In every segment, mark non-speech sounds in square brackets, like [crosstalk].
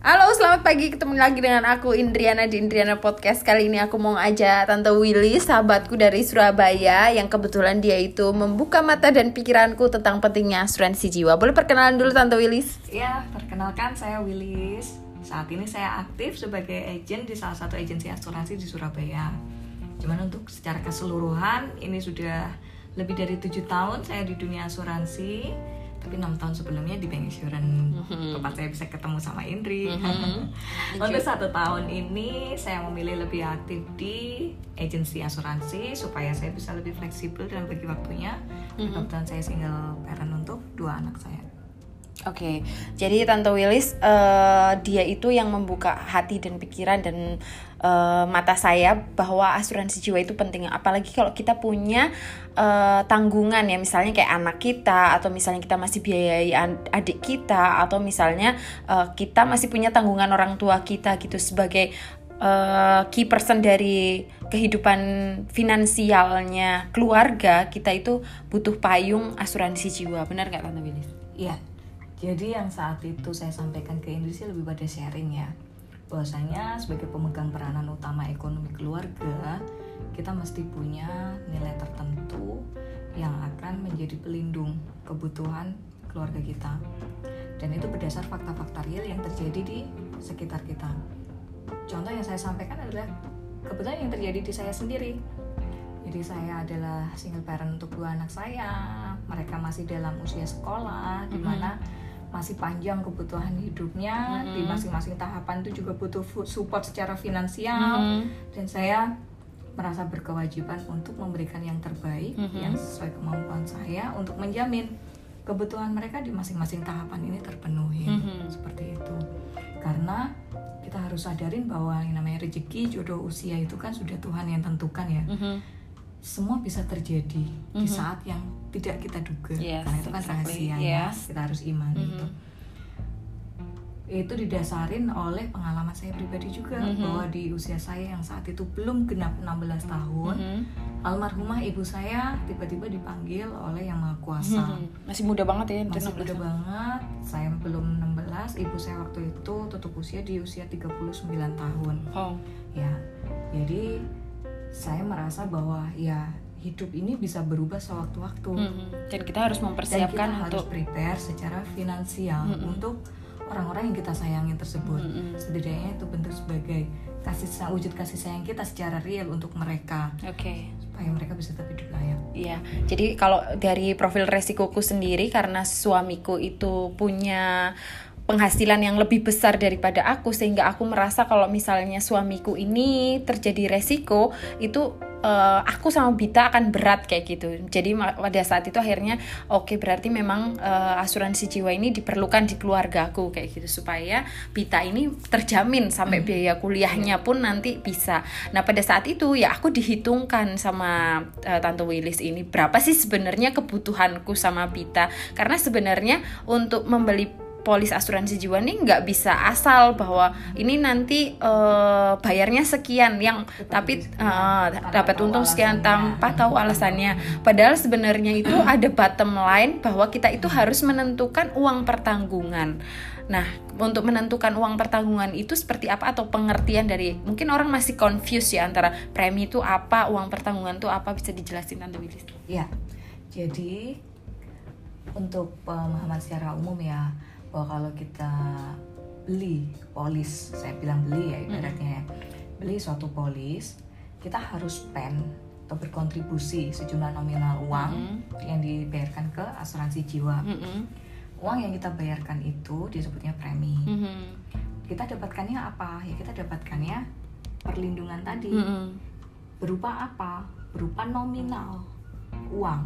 Halo, selamat pagi. Ketemu lagi dengan aku Indriana di Indriana Podcast. Kali ini aku mau ngajak Tante Willy, sahabatku dari Surabaya yang kebetulan dia itu membuka mata dan pikiranku tentang pentingnya asuransi jiwa. Boleh perkenalan dulu Tante Willis? Ya, perkenalkan saya Willis. Saat ini saya aktif sebagai agent di salah satu agensi asuransi di Surabaya. Cuman untuk secara keseluruhan ini sudah lebih dari tujuh tahun saya di dunia asuransi tapi enam tahun sebelumnya di bank insurance Mhm. tempat saya bisa ketemu sama Indri Mhm. [laughs] untuk satu tahun ini saya memilih lebih aktif di agensi asuransi supaya saya bisa lebih fleksibel dalam bagi waktunya Mhm. kebetulan saya single parent untuk dua anak saya Oke, jadi Tante Willis eh, dia itu yang membuka hati dan pikiran dan eh, mata saya bahwa asuransi jiwa itu penting. Apalagi kalau kita punya eh, tanggungan ya, misalnya kayak anak kita atau misalnya kita masih biayai adik kita atau misalnya eh, kita masih punya tanggungan orang tua kita gitu sebagai eh, key person dari kehidupan finansialnya keluarga kita itu butuh payung asuransi jiwa. Benar nggak Tante Willis? Iya, jadi yang saat itu saya sampaikan ke Indri sih lebih pada sharing ya. Bahwasanya sebagai pemegang peranan utama ekonomi keluarga kita mesti punya nilai tertentu yang akan menjadi pelindung kebutuhan keluarga kita. Dan itu berdasar fakta-fakta real yang terjadi di sekitar kita. Contoh yang saya sampaikan adalah kebetulan yang terjadi di saya sendiri. Jadi saya adalah single parent untuk dua anak saya. Mereka masih dalam usia sekolah di Mhm. mana masih panjang kebutuhan hidupnya di Mhm. masing-masing tahapan itu juga butuh support secara finansial dan saya merasa berkewajiban untuk memberikan yang terbaik Mhm. yang sesuai kemampuan saya untuk menjamin kebutuhan mereka di masing-masing tahapan ini terpenuhi Mhm. seperti itu karena kita harus sadarin bahwa yang namanya rezeki jodoh usia itu kan sudah Tuhan yang tentukan ya Mhm. Semua bisa terjadi di Mhm. saat yang tidak kita duga Yes, karena itu kan exactly. rahasia ya Yes. kita harus iman Mhm. itu itu didasarin oleh pengalaman saya pribadi juga Mhm. bahwa di usia saya yang saat itu belum genap 16 tahun Mhm. almarhumah ibu saya tiba-tiba dipanggil oleh yang maha kuasa Mhm. Masih muda banget ya, masih 16 muda banget saya belum 16 ibu saya waktu itu tutup usia di usia 39 tahun Oh. ya jadi saya merasa bahwa ya hidup ini bisa berubah sewaktu-waktu Mhm. Dan kita harus dan kita mempersiapkan harus untuk prepare secara finansial Mm-mm. untuk orang-orang yang kita sayangi tersebut Mm-mm. setidaknya itu bentuk sebagai kasih wujud kasih sayang kita secara real untuk mereka Oke. supaya mereka bisa tetap hidup layak Iya, jadi kalau dari profil resikoku sendiri karena suamiku itu punya penghasilan yang lebih besar daripada aku sehingga aku merasa kalau misalnya suamiku ini terjadi resiko itu eh, aku sama Bita akan berat kayak gitu. Jadi pada saat itu akhirnya oke berarti memang eh, asuransi jiwa ini diperlukan di keluargaku kayak gitu supaya Bita ini terjamin sampai biaya kuliahnya pun nanti bisa. Nah pada saat itu ya aku dihitungkan sama eh, Tante Willis ini berapa sih sebenarnya kebutuhanku sama Bita karena sebenarnya untuk membeli polis asuransi jiwa ini nggak bisa asal bahwa ini nanti eh, bayarnya sekian yang tapi bisa. eh, Tanpa dapat untung sekian tanpa tahu alasannya. Padahal sebenarnya itu [clears throat] ada bottom line bahwa kita itu harus menentukan uang pertanggungan. Nah untuk menentukan uang pertanggungan itu seperti apa atau pengertian dari mungkin orang masih confused ya antara premi itu apa uang pertanggungan itu apa bisa dijelasin Tante Willis? Ya jadi untuk pemahaman secara umum ya bahwa kalau kita beli polis saya bilang beli ya ibaratnya ya beli suatu polis kita harus spend atau berkontribusi sejumlah nominal uang Mhm. yang dibayarkan ke asuransi jiwa Mm-mm. uang yang kita bayarkan itu disebutnya premi Mhm. kita dapatkannya apa ya kita dapatkannya perlindungan tadi Mm-mm. berupa apa berupa nominal uang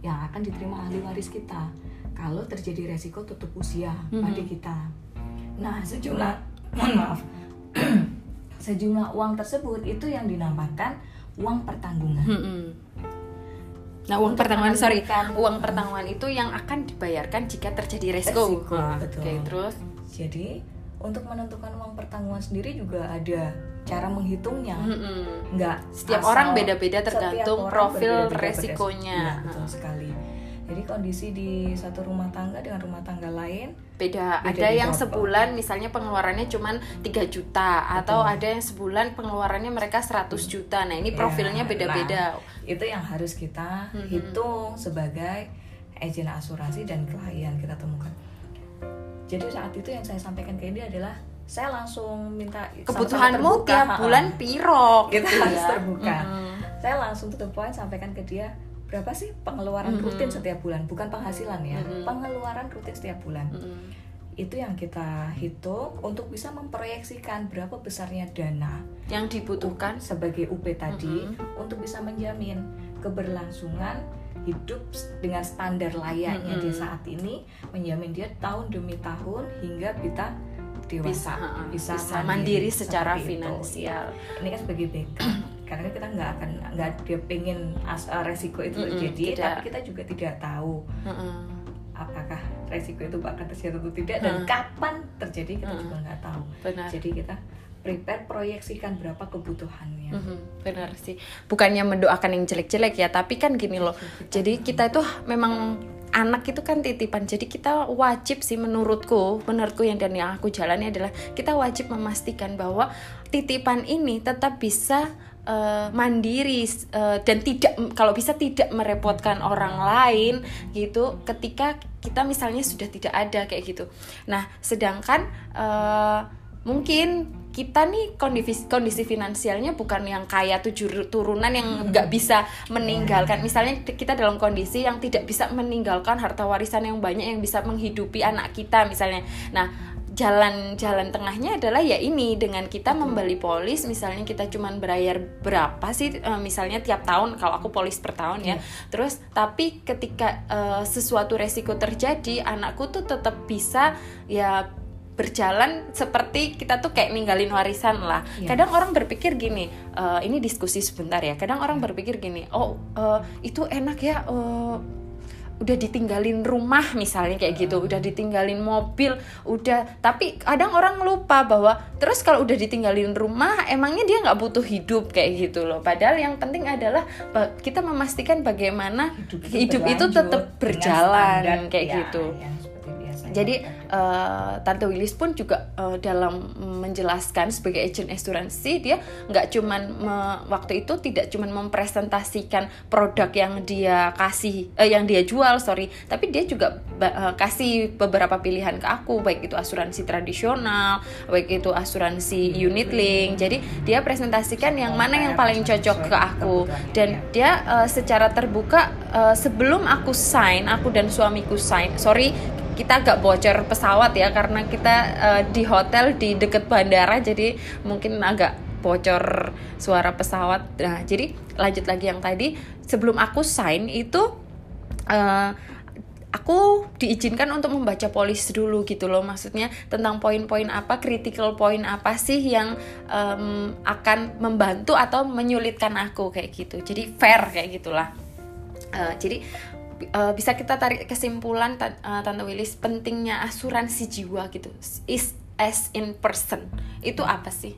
yang akan diterima ahli waris kita kalau terjadi resiko tutup usia Mhm. pada kita nah sejumlah mohon maaf [clears throat] sejumlah uang tersebut itu yang dinamakan uang pertanggungan Mm-mm. Nah, uang Untuk pertanggungan sorry, uang pertanggungan itu yang akan dibayarkan jika terjadi resiko. Resiko, Nah, betul. Oke, terus jadi untuk menentukan uang pertanggungan sendiri juga ada cara menghitungnya nggak Setiap asal- orang beda-beda setiap tergantung orang profil berbeda-beda resikonya. Iya, betul sekali Jadi kondisi di satu rumah tangga dengan rumah tangga lain beda, Beda ada yang Jawa. sebulan misalnya pengeluarannya cuma 3 juta atau ada yang sebulan pengeluarannya mereka 100 juta nah ini Ya, profilnya beda-beda nah, itu yang harus kita hitung sebagai agen asuransi dan klien kita temukan. Jadi saat itu yang saya sampaikan ke dia adalah saya langsung minta kebutuhanmu tiap bulan piro kita gitu harus ya. terbuka. Mm-mm. Saya langsung to the point sampaikan ke dia berapa sih pengeluaran Mm-mm. rutin setiap bulan, bukan penghasilan ya, Mm-mm. pengeluaran rutin setiap bulan. Mm-mm. Itu yang kita hitung untuk bisa memproyeksikan berapa besarnya dana yang dibutuhkan sebagai UP tadi Mm-mm. untuk bisa menjamin keberlangsungan hidup dengan standar layaknya di Mm-mm. saat ini menjamin dia tahun demi tahun hingga kita bisa dewasa ha-ha, bisa, bisa mandiri secara seperti itu. finansial ini kan sebagai backup karena kita nggak akan nggak dia pengen as, uh, resiko itu Mm-mm, terjadi tidak. tapi kita juga tidak tahu Mm-mm. apakah resiko itu bakal terjadi atau tidak dan Mm. kapan terjadi kita Mm. juga nggak tahu benar jadi kita prepare proyeksikan berapa kebutuhannya Mhm, benar sih bukannya mendoakan yang jelek-jelek ya tapi kan gini loh jadi kita itu memang anak itu kan titipan jadi kita wajib sih menurutku menurutku yang dan yang aku jalani adalah kita wajib memastikan bahwa titipan ini tetap bisa eh, mandiri eh, dan tidak kalau bisa tidak merepotkan orang lain gitu. Ketika kita misalnya sudah tidak ada kayak gitu. Nah sedangkan eh, mungkin kita nih kondisi kondisi finansialnya bukan yang kaya tujuh turunan yang nggak bisa meninggalkan. Misalnya kita dalam kondisi yang tidak bisa meninggalkan harta warisan yang banyak yang bisa menghidupi anak kita misalnya. Nah jalan-jalan tengahnya adalah ya ini dengan kita membeli polis misalnya kita cuman bayar berapa sih eh, misalnya tiap tahun kalau aku polis per tahun ya terus tapi ketika eh, sesuatu resiko terjadi anakku tuh tetap bisa ya berjalan seperti kita tuh kayak ninggalin warisan lah. Iya. Kadang orang berpikir gini, eh, ini diskusi sebentar ya. Kadang orang berpikir gini, oh eh, itu enak ya, eh, udah ditinggalin rumah misalnya kayak gitu, udah ditinggalin mobil, udah. Tapi kadang orang lupa bahwa terus kalau udah ditinggalin rumah, emangnya dia nggak butuh hidup kayak gitu loh. Padahal yang penting adalah kita memastikan bagaimana hidup, itu berlanjut tetap dengan berjalan standar, kayak ya, gitu. Jadi yang kita- eh, Tante Willis pun juga eh, dalam menjelaskan sebagai agent asuransi dia nggak cuman me- waktu itu tidak cuman mempresentasikan produk yang dia kasih eh, yang dia jual sorry tapi dia juga eh, kasih beberapa pilihan ke aku baik itu asuransi tradisional baik itu asuransi unit link. Jadi dia presentasikan yang mana yang paling cocok ke aku. dan dia eh, secara terbuka eh, sebelum aku sign aku dan suamiku sign sorry kita agak bocor pesawat ya karena kita eh, di hotel di deket bandara jadi mungkin agak bocor suara pesawat. Nah jadi lanjut lagi yang tadi. Sebelum aku sign itu eh, aku diizinkan untuk membaca polis dulu gitu loh. Maksudnya tentang poin-poin apa critical point apa sih yang em, akan membantu atau menyulitkan aku kayak gitu. Jadi fair kayak gitulah. Eh, jadi eh, bisa kita tarik kesimpulan eh, tante Willis pentingnya asuransi jiwa gitu is as in person. Itu apa sih?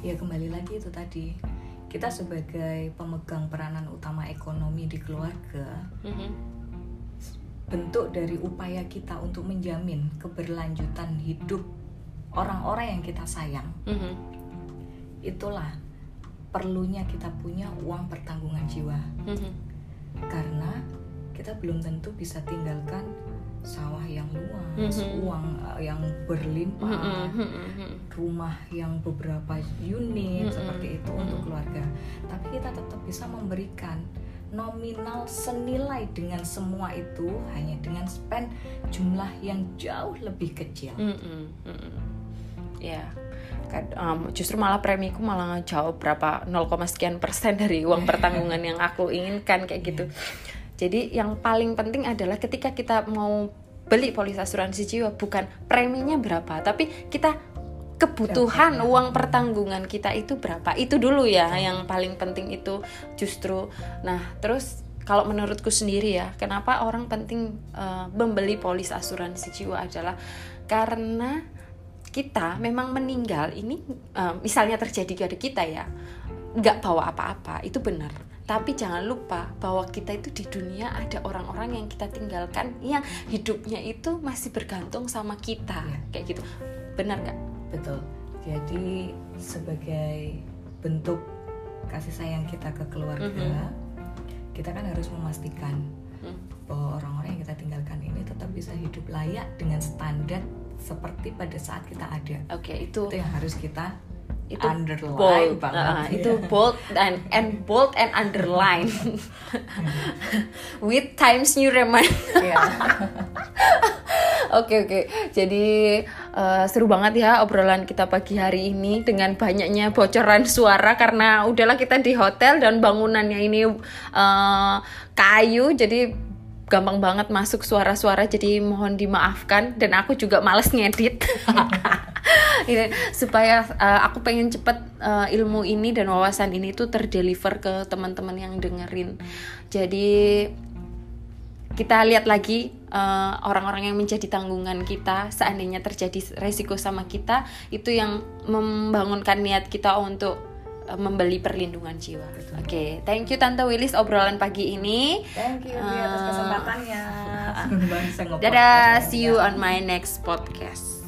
Ya kembali lagi itu tadi. Kita sebagai pemegang peranan utama ekonomi di keluarga bentuk dari upaya kita untuk menjamin keberlanjutan hidup orang-orang yang kita sayang Mhm. itulah perlunya kita punya uang pertanggungan jiwa. Mhm. karena kita belum tentu bisa tinggalkan sawah yang luas, Mhm. uang eh, yang berlimpah, Mhm, mhm, rumah yang beberapa unit Mm-mm. seperti itu untuk Mm-mm. keluarga. Tapi kita tetap bisa memberikan nominal senilai dengan semua itu hanya dengan spend jumlah yang jauh lebih kecil. mhm, mhm. ya Kad- em, justru malah premiku malah jauh berapa 0, sekian persen dari uang [laughs] pertanggungan yang aku inginkan kayak gitu jadi yang paling penting adalah ketika kita mau beli polis asuransi jiwa bukan preminya berapa tapi kita kebutuhan uang pertanggungan kita itu berapa. Itu dulu ya yang paling penting itu justru. Nah terus kalau menurutku sendiri ya kenapa orang penting eh, membeli polis asuransi jiwa adalah karena kita memang meninggal ini eh, misalnya terjadi pada kita ya nggak bawa apa-apa itu benar tapi jangan lupa bahwa kita itu di dunia ada orang-orang yang kita tinggalkan yang hidupnya itu masih bergantung sama kita Iya. kayak gitu benar nggak betul jadi sebagai bentuk kasih sayang kita ke keluarga Mhm. kita kan harus memastikan Hmm. bahwa orang-orang yang kita tinggalkan ini tetap bisa hidup layak dengan standar seperti pada saat kita ada oke itu itu yang harus kita itu underline bold. banget. Uh, ya. itu bold and and bold and underline. [laughs] With Times New Roman Iya. [laughs] Oke oke, jadi eh, seru banget ya obrolan kita pagi hari ini dengan banyaknya bocoran suara karena udahlah kita di hotel dan bangunannya ini eh, kayu, jadi gampang banget masuk suara-suara, jadi mohon dimaafkan. Dan aku juga males ngedit. [laughs] Ini, supaya eh, aku pengen cepet eh, ilmu ini dan wawasan ini tuh terdeliver ke teman-teman yang dengerin. Jadi kita lihat lagi eh, orang-orang yang menjadi tanggungan kita seandainya terjadi resiko sama kita itu yang membangunkan niat kita untuk membeli perlindungan jiwa. Oke, thank you Tante Willis obrolan pagi ini. thank you Bi, atas kesempatannya [laughs] Dadah, see you on my next podcast.